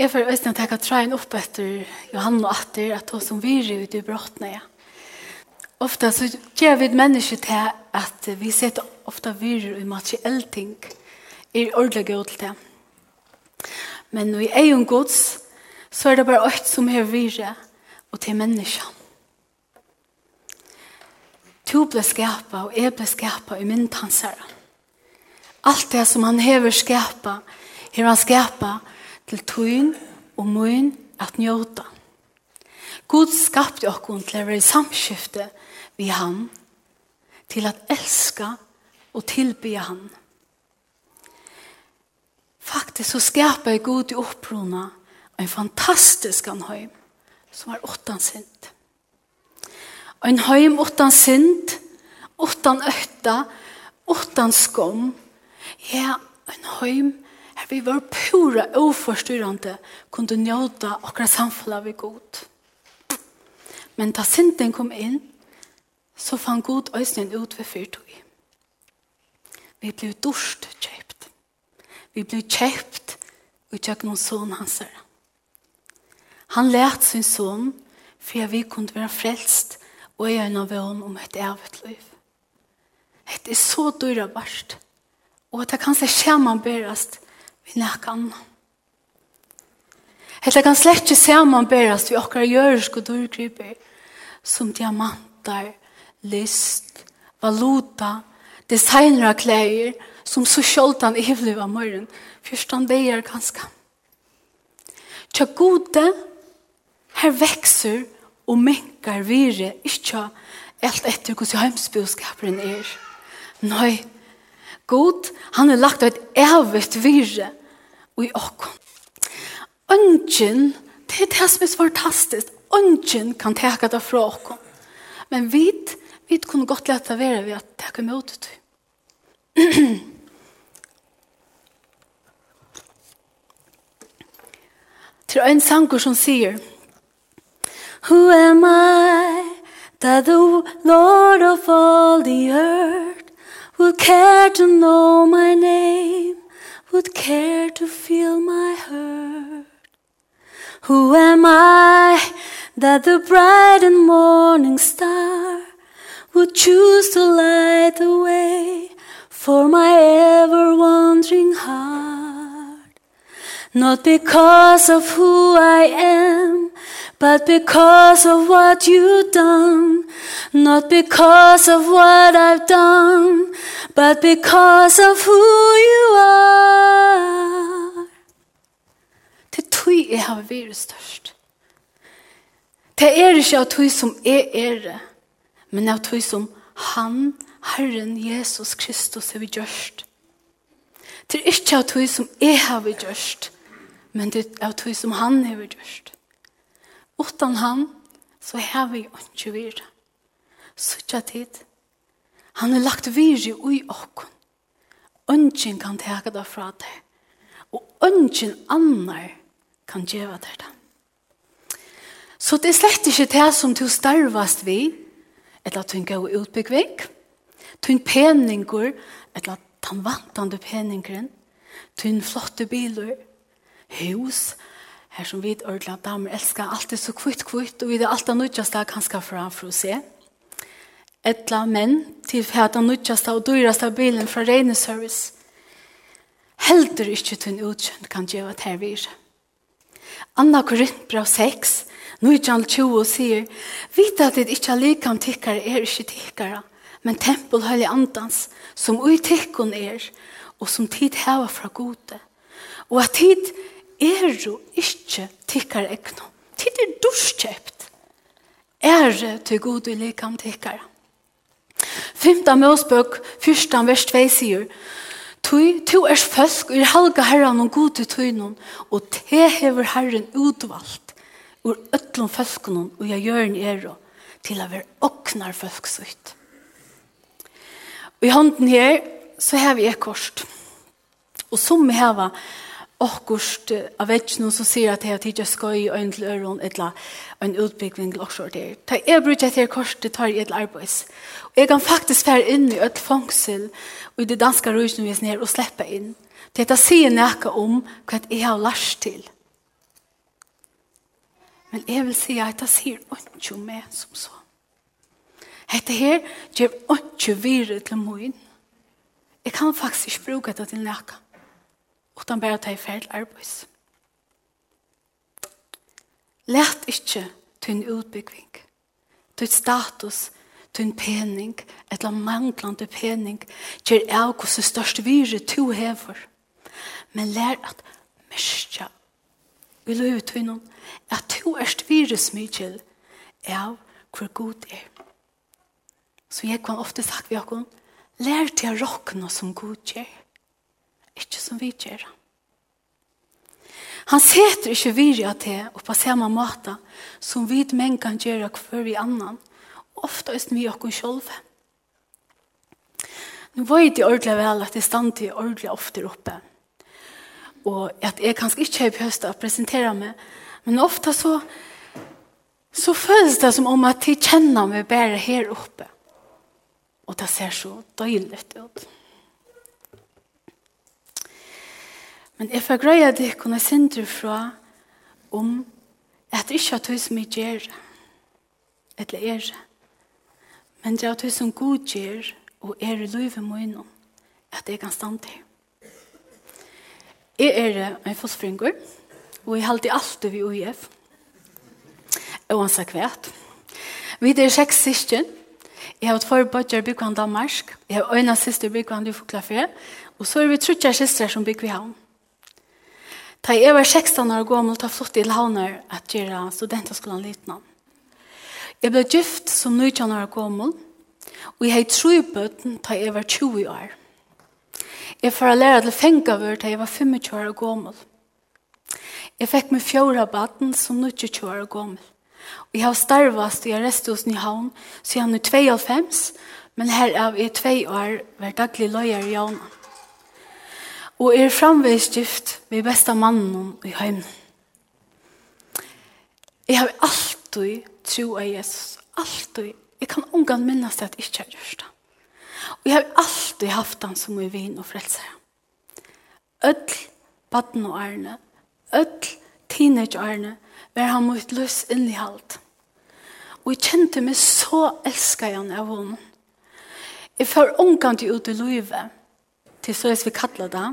Jeg får øyne at jeg kan opp etter Johan og Atter, at hun som virer ut i brottene, ja. Ofta så gjør vi mennesker til at vi setter ofta virer i materiell ting, er ordentlig god til det. Men når vi er jo en gods, så er det bare alt som er virer, og til mennesker. To ble skapet, og jeg ble skapet i min tansere. Alt det som han hever skapet, hever han skapet, til tøyen og møyen at njøte. Gud skapte okkun til å være i samskifte vi han, til at elska og tilby han. Faktisk så skapar Gud i opprona en fantastisk han heim som er åttan sint. En heim åttan sint, åttan øtta, åttan skom. Ja, en heim vi var pura oforstyrrande kunde njóta okra samfalla vi god. Men da synden kom inn, så fann god øysen ut ved fyrtog. Vi ble dorst kjøpt. Vi ble kjøpt og kjøpt noen son hans. Han lærte sin son for att vi kunne være frelst og göra en av vån om et evigt liv. Det er så dyrt og verst. Og det kan sig skämman berast vi nekkan. Hetta kan slett ikke samanberast vi okkar gjørsk og dørgriper som diamantar, list, valuta, designer av klær som så sjoltan i hivliv av morgen. Først han det er ganske. Tja gode, her vekser og minkar vire, ikke alt etter hos heimsbjøskaperen er. Nei, god, han har lagt av et evigt vire i åkken. Ønsken, det er det som er fantastisk. Ønsken kan teka det fra åkken. Men vi, vi kunne godt lete være ved at teka mot det. Til en sanger som sier Who am I that the Lord of all the earth will care to know my name? would care to feel my hurt. Who am I that the bright and morning star would choose to light the way for my ever wandering heart? Not because of who I am But because of what you've done, not because of what I've done, but because of who you are. Til tui e har vært størst. Det er ikke av tui som er men av tui som han, Herren Jesus Kristus, har vi gjørst. Det er ikke av tui som jeg har vi gjørst, men det er av tui som han har vi gjørst. Utan han så har vi ikke vir. Suttja tid. Han har lagt vir i ui okkon. Ønsken kan teka det fra deg. Og ønsken annar kan gjeva deg det. Så det er slett ikke det som du starvast vi, eller at du ikke er utbyggving, du er peninger, eller at han vantande peningren, du er flotte biler, hus, hus, her som vi ordentlig at damer elsker alt det så kvitt kvitt og vi er alt det nødgjeste jeg kan skaffe fra for å se. Etla menn til at det nødjasta og dyraste bilen fra rene service. Ikke til en utkjent kan gjøre gjeva ter vir Anna Korint brev 6 nødjan 20 og sier vita at det ikke ikkje likam tikkare er ikke tikkara men tempel høyli andans som ui tikkun er og som tid heva fra gode. Og at tid er jo ikke tikkar ekno. Tid er dorskjøpt. Er det til god i likam tikkar. Fymta møsbøk, fyrsta vers 2 sier, Tui, tu er føsk, ur halga herran og god i tøynun, og te hever herren utvalgt, ur öllum føskunun, og jeg gjør en ero, til a ver oknar føsksutt. Og i hånden her, så hever jeg korst. Og som vi hever, akkurst av vetsjen som sier at jeg har tidligere skøy og en til øren eller en utbygging til også der. Da jeg bruker etter korset, tar jeg et arbeids. Og jeg kan faktisk fære inn i et fangsel og i det danske vi her og slippe inn. Det Dette sier noe om hva jeg har lært til. Men jeg vil si at det sier ikke om meg som så. Hette her gjør ikke virre til min. Jeg kan faktisk ikke bruke det til noe utan bare ta i ferd arbeids. Lært ikke til utbygging, til status, til pening, eller manglande pening, til av hvordan størst vire to hever. Men lær at mestja vi løy ut vinnon, at to erst vire smykjel av hvor god er. Så jeg kan ofte sagt vi akkur, lær til å råkne som god gjør. Ikke som vi gjør. Han seter ikke virja til og på samme måte som vi menn kan gjøre hver vi annan, ofte er vi oss selv. Nå vet jeg ordentlig vel at det stand til ordentlig ofte oppe. Og at jeg kanskje ikke har behøst å presentere meg, men ofte så, så føles det som om at jeg kjenner meg bare her oppe. Og det ser så døyligt ut. Men jeg får greie at jeg kunne sindre fra om at det ikke er tog som jeg gjør, eller er det. Men det er tog som god gjør, og er i livet min, at jeg kan stande til. Jeg er en fosfringer, og jeg halte alltid ved UIF. Og han sa kvært. Vi er seks syskjen. Jeg har tvær bøtter bygget av Danmark. Jeg har øyne siste bygget i Dufoklafer. Og så er vi trutjer siste som bygget i havn. Da jeg var 16 år gammel, da flott jeg til Havner at gjøre studenterskolen liten. Jeg ble gift som 19 år gammel, og jeg har tro bøten da jeg var 20 år. Jeg får lære til fengavur da jeg var 25 år gammel. Jeg fikk min fjorda baden som 22 år gammel. Og jeg har starvast i arresthusen i havn siden 92, men her er jeg 2 år hver daglig løyer i havnen og er framveis gift med besta mannen i heimen. Jeg har alltid tro av Jesus, alltid. Jeg kan ungan minnes det at jeg ikke har gjort det. Og jeg har alltid haft han som er vin og frelser. Ødl, baden og ærne, ødl, teenage ærne, var han mot løs halt. Og jeg kjente meg så elsket han av henne. Jeg får ungan til ut i livet, til så jeg vil kalle det,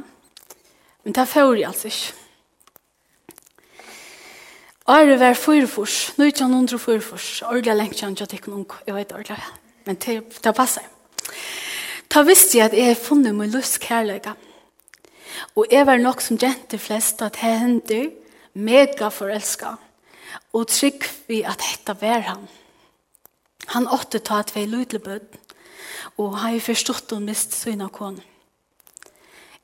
Men det får jeg altså ikke. Are var fyrfors, 1900 fyrfors, ordelig lengt kjent jeg tekken ung, jeg vet ordelig, men det, det passer. Da visste jeg at jeg har funnet min lyst kærløyga. Og jeg var nok som jente flest at jeg hender mega forelsket. og trygg vi at dette var han. Han åtte ta at vi lydelig bød, og har forstått og mist syna konen.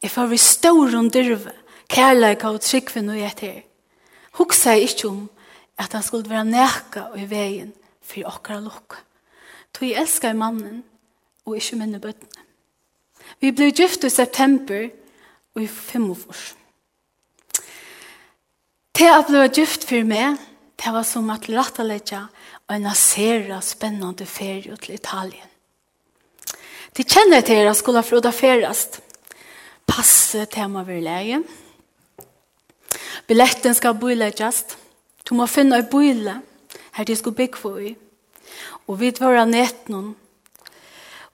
Jeg får vi stor om dyrve, kærleika og tryggvinn og gjett her. Hugsa jeg ikke om at han skulle være nækka og i veien for okkara lukka. Tog jeg elskar mannen og ikke minne bøttene. Vi ble gift i september og i fem og fors. Til jeg ble gift for meg, det var som at rattalegja og en sera spennende ferie til Italien. De kjenner til at jeg skulle ha få ferast passe til man vil leie. Billetten skal boileggjast. Du må finne ei bøyle her de skal bygge for i. Og vi var av netten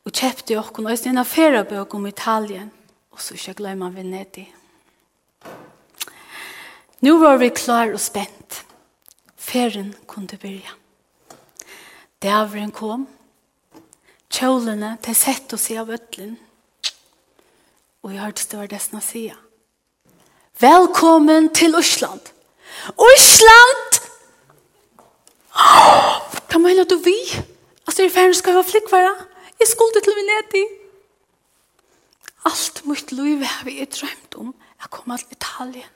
og kjøpte okken og en affærabøk om Italien. Og så ikke glemmer vi ned i. Nå var vi klar og spent. Ferien kunne begynne. Dævren kom. Kjølene til sett oss i av øtlen. Og jeg hørte størdesen å si. Velkommen til Osland. Osland! Oh, mener du vi? Altså, jeg er ferdig skal være flikkværa. Jeg skulle til Venedig. Alt mitt liv har vi drømt om Jeg kommer til Italien.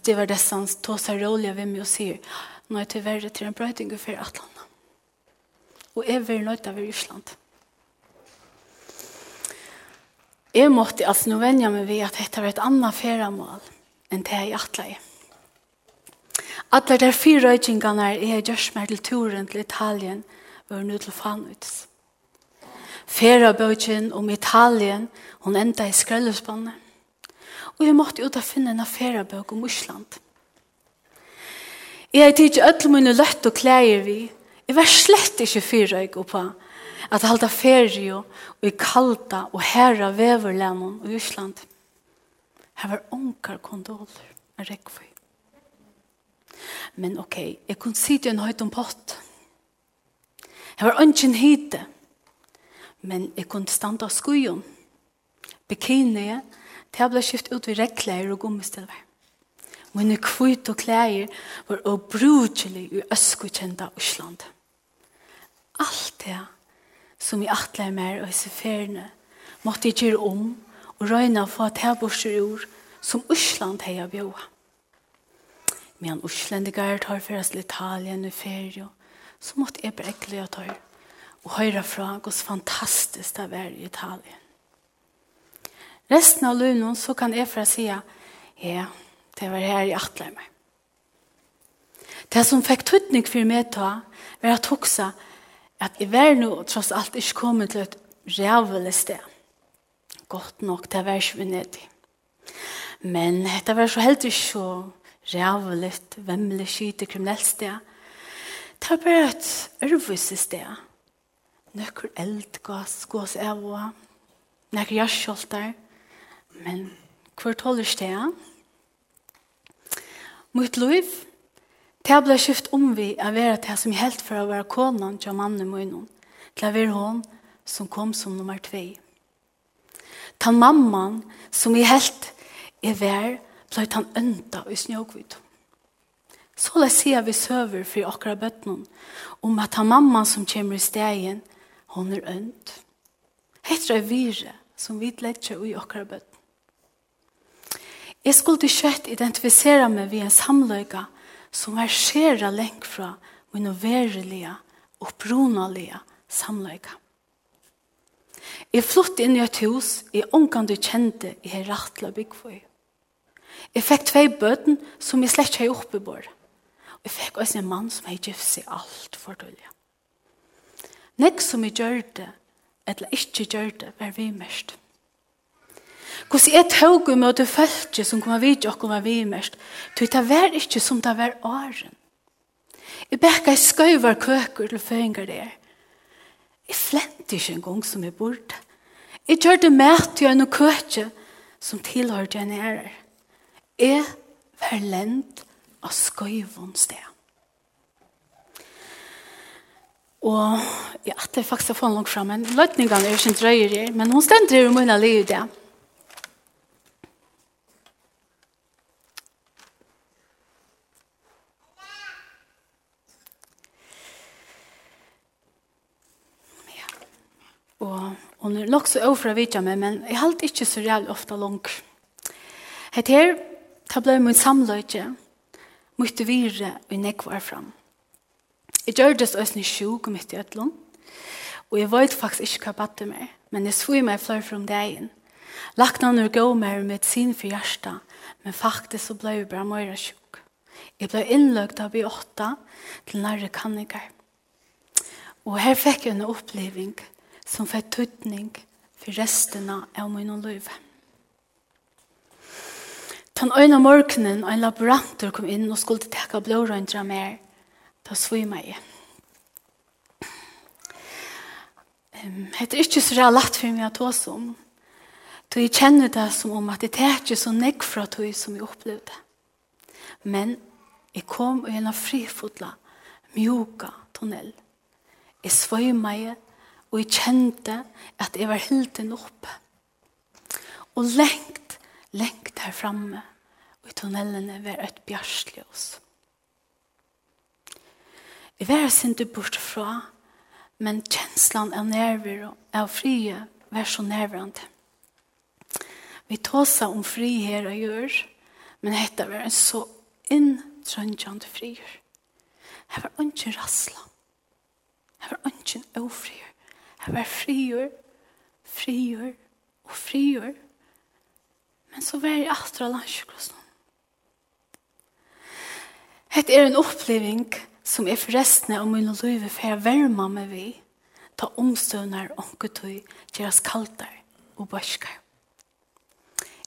Det var det som tog seg rolig av meg og sier, nå er det verre til en brøyding for Atlanta. Og jeg vil nøyde av Russland. Jeg måtte altså nå vende meg ved at dette var et annet feriemål enn det jeg atle i. Alla der fire røytingene er jeg gjørs meg til turen til Italien var nå til fanuts. Fera bøtjen om Italien, hun enda i skrøllespannet. Og jeg måtte ut og finne en feriebøk om Osland. Jeg har tidsi öll mine løtt og klæger vi. Jeg var slett ikke fyra jeg på at halda ferie og i kalda og herra veverlemon i Ísland. Her var onkar kondoler en rekvøy. Men ok, jeg kunne sitte en høyt om pott. Her var ønsken hite, men jeg kunne standa skujon. Bikini, det ble skift ut ved rekklær og gommistelvær. Mine kvitt og klæger var obrutelig i øskukjenta Ísland. Alt det som i atler mer og disse feriene, måtte jeg gjøre om og røyne for at jeg borser ord som Øsland har jeg bjøa. Men Øslandigar tar for oss Italien i ferie, så måtte jeg brekle jeg tar og høre fra hos fantastisk det var i Italien. Resten av lunen så kan jeg fra si ja, det var her i atler meg. Det som fikk tøtning for meg ta, var at hoksa, at jeg var nå tross alt ikke kommet til et rævelig sted. Godt nok, det var ikke venedig. Men det var så helt ikke så rævelig, vemmelig, skyte, kriminelt sted. Det var bare et ørvis sted. Nøkker eld gass, gås av og nøkker jørskjolter. Men hvor tåler sted? Mot liv, Det ble skift om vi å være det som helt for å være konen til mannen min, til å være hun som kom som nummer tve. Tan mamman som i helt er vær, ble han ønta i snjåkvitt. Så la sier vi søver for akkurat bøttene om at han mamma som kommer i stegen, hun er ønt. Hette er vire som vi letter i akkurat bøttene. Jeg skulle kjøtt identifisere meg ved en samløyga som er skjera lengt fra min verilige og brunalige samleika. Jeg flott inn i et hus i omgang du kjente i her rattla byggføy. Jeg fikk tvei bøten som jeg slett ikke oppe i bor. Og jeg fikk også en mann som jeg gjøft seg alt for dølja. Nek som jeg gjør det, eller ikke gjør det, var vi mest. Hvordan jeg tog i møte følge som kom vidt og kom vidt mest, tog det var ikke som det var åren. Jeg bekka i skøyver køker til føringer der. Jeg flente ikke en gang som jeg burde. Jeg gjør det med til en køke som tilhører til en ærer. Jeg var lent av skøyvån sted. Og ja, det er faktisk å få langt frem, men løtningene er ikke drøyere, men hun stender i munnen livet det. Ja. nok också ofra vidja meg, men jeg halte ikke så jävligt ofte langt. Hette her, da ble min samløyde, måtte vire og nekvar fram. Jeg gjør det også en sjuk mitt i øtlån, og jeg vet faktisk ikke hva batte mer, men jeg svoi meg flere fra dagen. Lagt noen og gå mer med sin for hjertet, men faktisk så ble jeg bare mer sjuk. Jeg ble innløgt av i åtta til nærre kanniker. Og her fikk jeg en oppleving som fikk tøtning for resten av min og liv. Den øyne morgenen en laboranter kom inn og skulle teka blårøyndra mer. Da svima jeg. Um, det er ikke så det lett for meg å ta oss om. Så jeg kjenner det som om at det er ikke så nekk fra tog som jeg opplevde. Men jeg kom og gjennom frifotla, mjuka tunnel. Jeg svøy meg og jeg kjente at jeg var hilden oppe. Og lengt, lengt her framme, og i tunnelene var et bjørsløs. Jeg var sinte bort fra, men kjenslan av nerver og av frie var så nerverande. Vi tåsa om fri her og gjør, men dette var en så inntrøndjande frier. Her var ikke rassla. Her var ikke ofrier. Jeg var frigjør, frigjør og frigjør. Men så var jeg etter av landskjøklossen. Hette er en oppleving som er forresten av min liv for jeg varmer meg vi ta omstøvner ånketøy deres kaltar og børskar.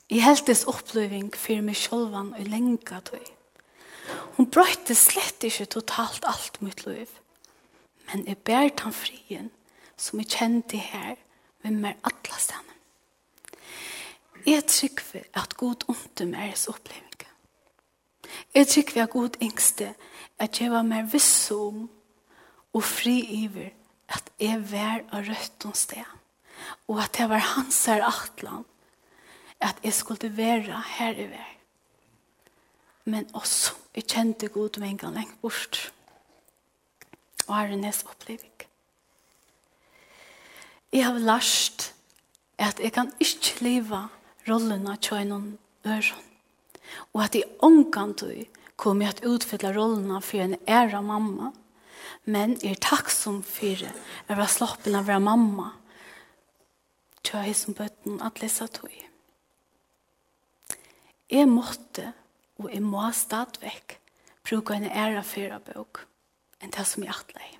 I heltes oppleving fyrir meg sjolvan og lenga tøy. Hun brøyte slett ikke totalt alt mitt liv, men jeg bært han frien som jeg kjente her, med meg alle stedene. Jeg trykker at god omtum er hans oppleving. Jeg trykker at god engste at jeg var mer viss om og fri iver at jeg var av rødt og sted. Og at jeg var hans her atlan at jeg skulle være her i vær. Men også jeg kjente god om en gang lengt bort. Og er hennes opplevelse. Jeg har lært at jeg kan ikke leve rollen av tjøynen øren. Og at jeg omkant du kom jeg til å utfylle rollen av for en ære mamma. Men jeg er takksom for det. Jeg var sloppen av å være mamma. Tjøy som bøtten at lese tog. Jeg måtte, og jeg må stadigvæk, bruke en ære for bøk enn det som jeg atleie.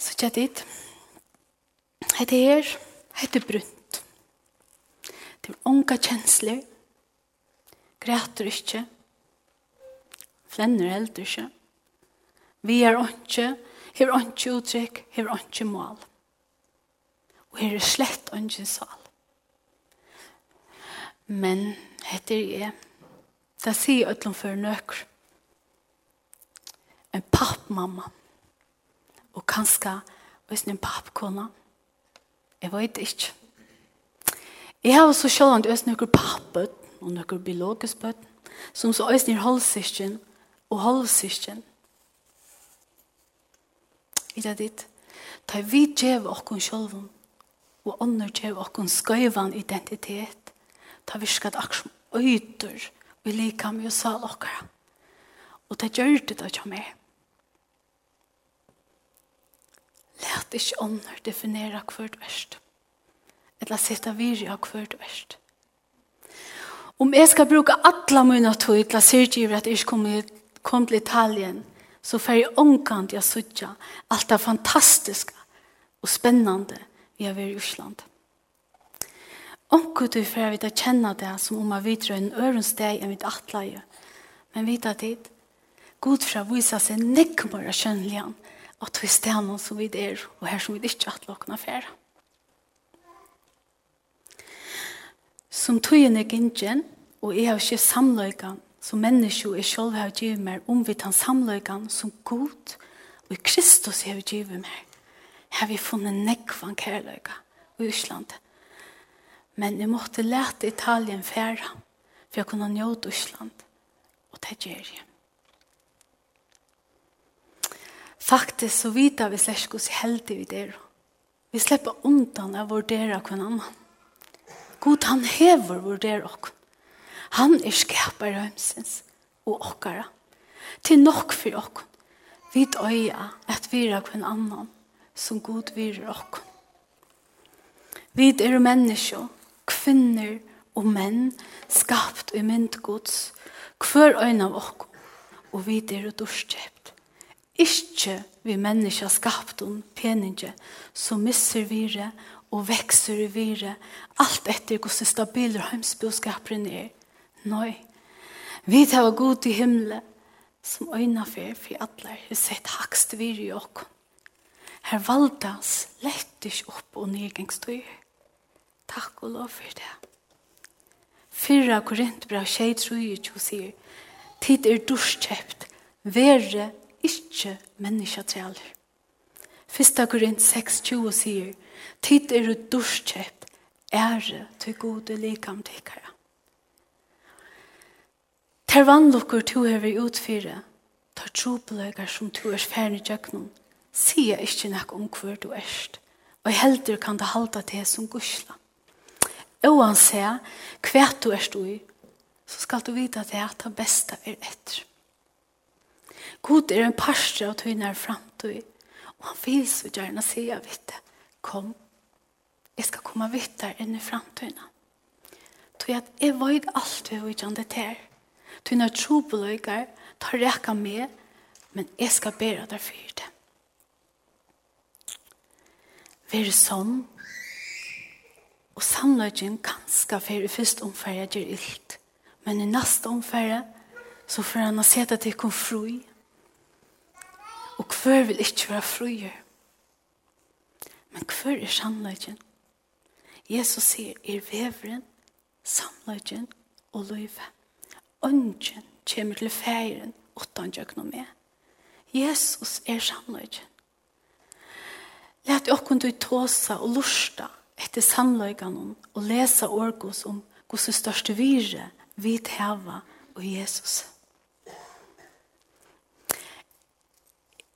Så tja dit. Hette her, hette brunt. Det var unga kjensler. Græter ikke. Flenner heldur ikke. Vi er ikke, Her er ikke uttrykk, Her er ikke mål. Og her er slett ikke sal. Men hette er jeg. Det sier jeg utenfor nøkker. En pappmamma. mamma og kanskje hvis en pappkona. Jeg vet ikke. Jeg har så selv om det er noen pappet og noen biologisk bøtt som så øysen er halvsysken og halvsysken. I det ditt. Da vi djev okkon sjålven og ånder gjør oss skøyvann identitet da vi skal akkurat som øyder vi lika med oss alle okkara. Og det gjør det da ikke mer. at ikke ånder definere hvert verst. Eller sitte virje av hvert verst. Om jeg skal bruke alle mine tog til å sørge at jeg ikke kommer kom til Italien, så får jeg omkant til å sørge alt det fantastiske og spennende vi har vært i Osland. Omkant til for jeg vil kjenne det som om jeg videre en ørensteg enn mitt atleie, men vite at det Gud fra visa seg nekmere kjønnelig han at vi stedene som vi er, og her som vi ikke har lagt noe fære. Som tøyen er gingen, og jeg har ikke samløygan, som menneske er selv har givet meg, om vi tar samløygan som god, og Kristus har givet meg, har vi funnet nekvann kærløyga i Ísland. Men jeg måtte lete Italien fære, for jeg kunne njøte Ísland, og det gjør jeg. faktisk så vita vi slett hvordan heldig vi der. Vi slipper undan av vurdera hver annan. God han hever vurdera oss. Han er skapar rømsens og okkara. Til nok for oss. Vi øya at vi er hver annan som god virer oss. Vi er mennesker, kvinner og menn, skapt i myndgods hver øyne av oss, og vi er dårstjept. Ikke vi mennesker skapt om peninge, så misser vi det og vekser vi det, alt etter hvordan stabil og er. Nei, vi tar god i himmelen, som øyne for, for alle har sett hakst vi i oss. Her valgte han ikke opp og nedgangstøy. Takk og lov for det. Fyra korintbra tjej tror jeg ikke hun sier, tid er dorskjøpt, verre ikke mennesketræler. Fyrsta Korint 6.20 sier, Tid er du dorskjøpt, ære til gode likam tikkara. Ter vannlukker to er vi utfyre, tar trobløygar som to er færne tjøknum, sier ikke nek om hver du erst, og heldur kan det halda til som gusla. Og han sier, hva du erst i, så skal du vite at det er det beste er etter. God er en parstre og parster av tøyner fremtøy. Og han vil så gjerne si av vitt. Kom, jeg skal komme vitt der inn i fremtøyene. Tog at jeg vet alt vi vet om det her. Tog nær tro på løyker, tar rekka med, men jeg skal bære der for det. Vær sånn, og sannløygen kanskje for i første omfærd gjør ilt. Men i neste omfærd så får han å sette til konfrui og hver vil ikke være frøyer. Men hver er sannløgjen? Jesus sier, er veveren, sannløgjen og løyve. Ønsken kommer til feiren, åttan med. Jesus er sannløgjen. Læt okkon du tåsa og lusta etter sannløyganon og lesa orgos om gos største vire vi tæva og Jesus.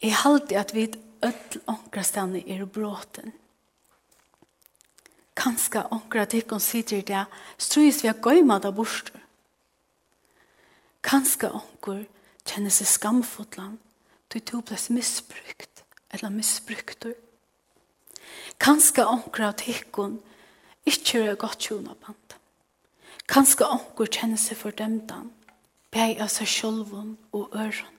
Jeg halte at vi öll ångrastene er bråten. Kanska ångra tikkun sitter det strys vi a gøyma da borster. Kanska ångur kjenner seg skamfotlan du to blei misbrukt eller misbruktur. Kanska ångra tikkun ikkje er godt tjona band. Kanska ångur kjenner seg fordømdan bei av seg sjolvun og øron.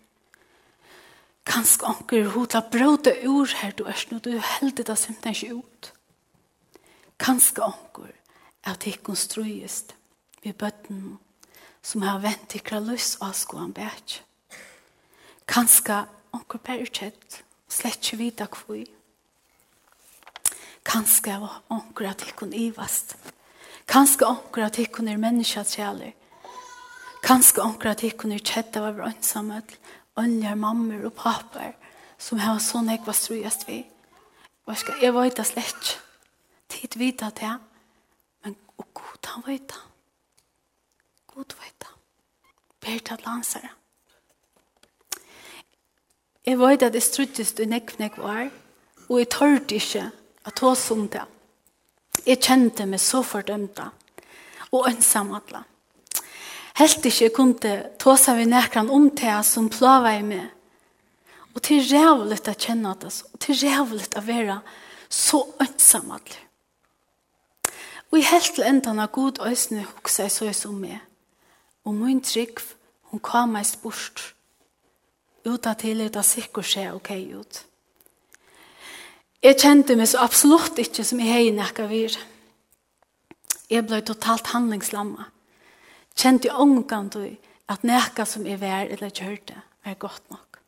Kanskje anker hun til å bråte ur her du er nå, du er heldig det som ikke ut. Kanskje anker at det konstruist ved bøtten som har vent til kralus løs av skoen bæk. Kanskje anker bare kjett, slett ikke vite hva i. Kanskje anker at det kun ivast. Kanskje anker at det kun er menneskets kjæler. Kanskje anker at det kun er kjett av vår ønsamhet ønligar mammer og papper som har sånn jeg var strøyest vi. Og jeg skal, jeg vet det slett. Tid vita det, men og god han vet det. God vet det. Ber til lansere. Jeg vet at jeg strøyest i nekv nekv var, og jeg tørte ikke at hos som det. Jeg kjente meg så fordømte og ensam alle helt ikke kunne ta seg ved nekran om det som plava i meg. Og til rævlig å kjenne det, og til rævlig å være så ønsam alle. Og i helt til enda av god øsne hukse jeg så jeg som meg. Og min trygg, hun kom meg spørst. Uta til uta sikkert se ok ut. Jeg kjente meg så absolutt ikke som jeg hei nekka vir. Jeg ble totalt handlingslammet kjente jeg ångan du at neka som er vær eller kjørte er godt nok.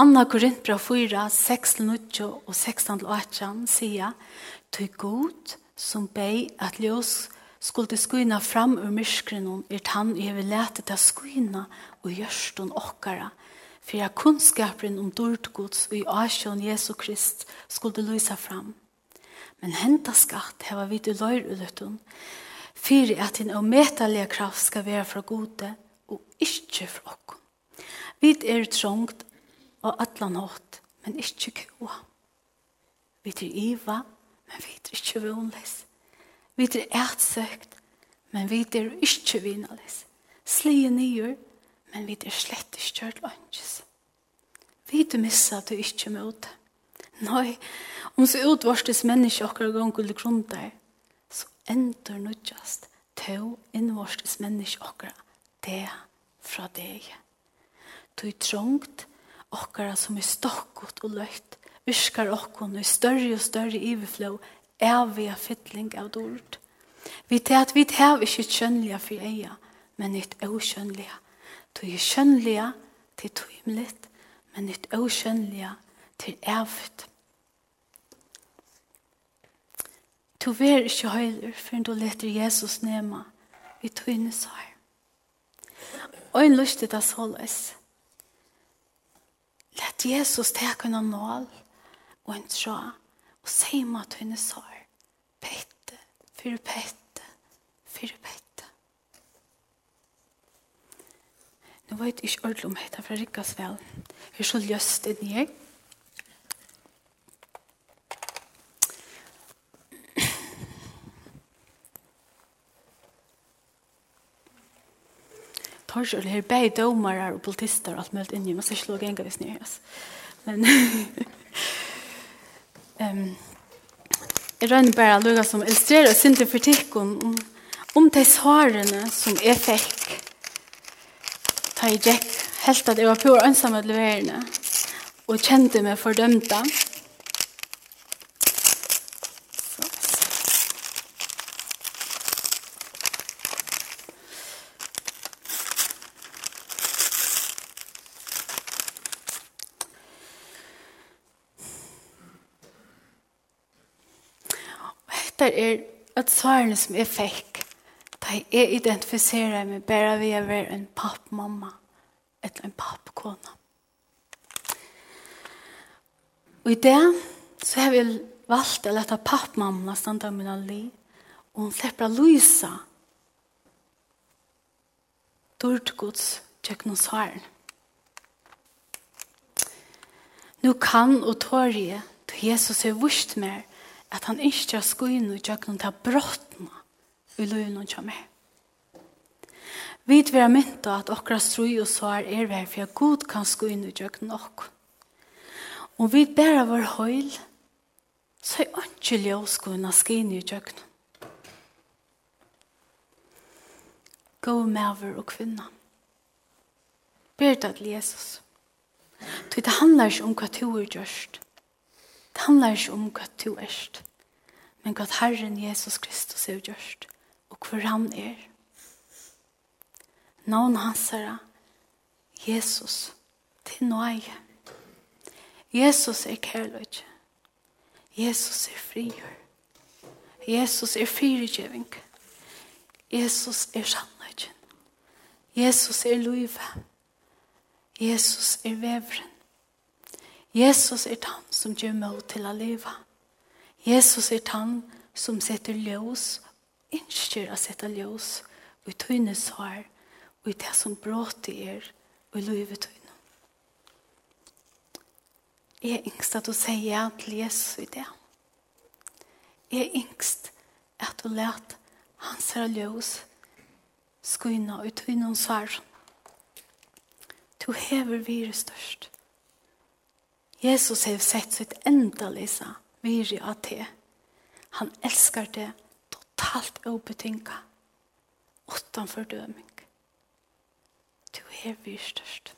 Anna Korintbra 4, 6-9 og 16-18 sier «Tøy god som bei at ljós skulle skuina fram ur myskrenon er tann i hever lete til skuina og gjørstun okkara, for jeg kunnskaperen om dårdgods og i asjon Jesu Krist skulle lysa fram. Men henta skatt heva vi til løyruløttun, fyrir at din ometalige kraft skal være fra gode og ikke fra okkom. Vi er trångt og atlan hatt, men ikke kua. Vi er iva, men vi er ikke vunles. Vi er ertsøkt, men vi er ikke vinales. Slige nyer, men vi er slett ikke kjørt lønges. Vi er missa at du ikke møte. Nei, om så utvarstes mennesker akkurat gang til grunn der, så endur nødjast to innvorskes menneske akkurat det fra deg. Du er trångt akkurat som er stokkot og løyt urskar okkon i større og større iveflå, iverflå evige fytling av dord. Vi tar at vi tar ikke kjønnelige for eia, men ikke åkjønnelige. Du er kjønnelige til tøymelig, men ikke åkjønnelige til evigt. Du ver ikke høyler før du leter Jesus nema i tøyne sår. Og en lyst til det såles. Let Jesus teke noen nål og en tra og se meg tøyne sår. Pette, fyre pette, fyre pette. Nå vet jeg ikke ordentlig om dette fra Rikkasvel. Vi er så løst inn i jeg. tors eller bei bäj domare og politister och allt möjligt inne. Man ska slå gänga vis nu. Men um, jeg Jag bare bara lugga som illustrerer sin til tikkon om, om de svarene som jeg fikk Ta i Jack helt at jeg var på ensam leverende og kjente meg fordømte. Mm her er at svarene som jeg fikk, da jeg identifiserer meg bare ved å være en pappmamma eller en pappkona. Og i det så har vi valgt å lette pappmamma stande av min alli, og hun slipper å lyse dårdgods tjekk noen svaren. Nå kan og tårje, til Jesus er vist mer, at han ikke har skoen og gjøkken til brottene i løgnet og kommer. Vi vil ha mynt at okra strøy og svar er vær for at god kan skoen og gjøkken nok. Og vi ber av vår høyl, så er ikke ljøskoen og skoen og gjøkken. Gå med og kvinna. Ber det til Jesus. Det handler ikke om hva du har gjørst. Det handler ikke om hva du er, men hva Herren Jesus Kristus er gjørst, og hvor han er. Nån hans er Jesus, til nøye. Jesus er kærløyde. Jesus er frigjør. Jesus er fyrigjøving. Jesus er sannløyden. Jesus er løyve. Jesus er vevren. Jesus er han som gjør meg til å leve. Jesus er han som setter ljøs, innskjer å sette ljøs, og i tøyne svar, og i det som bråter er, og i løyve tøyne. Jeg er yngst at du sier ja til Jesus i det. Jeg er yngst at du lærte hans her ljøs, skuina og tøyne svar. Du hever virus størst. Jesus har sett sitt enda lisa viri av te. Han elskar det totalt obetinga, utan fördöming. Du är vi størst.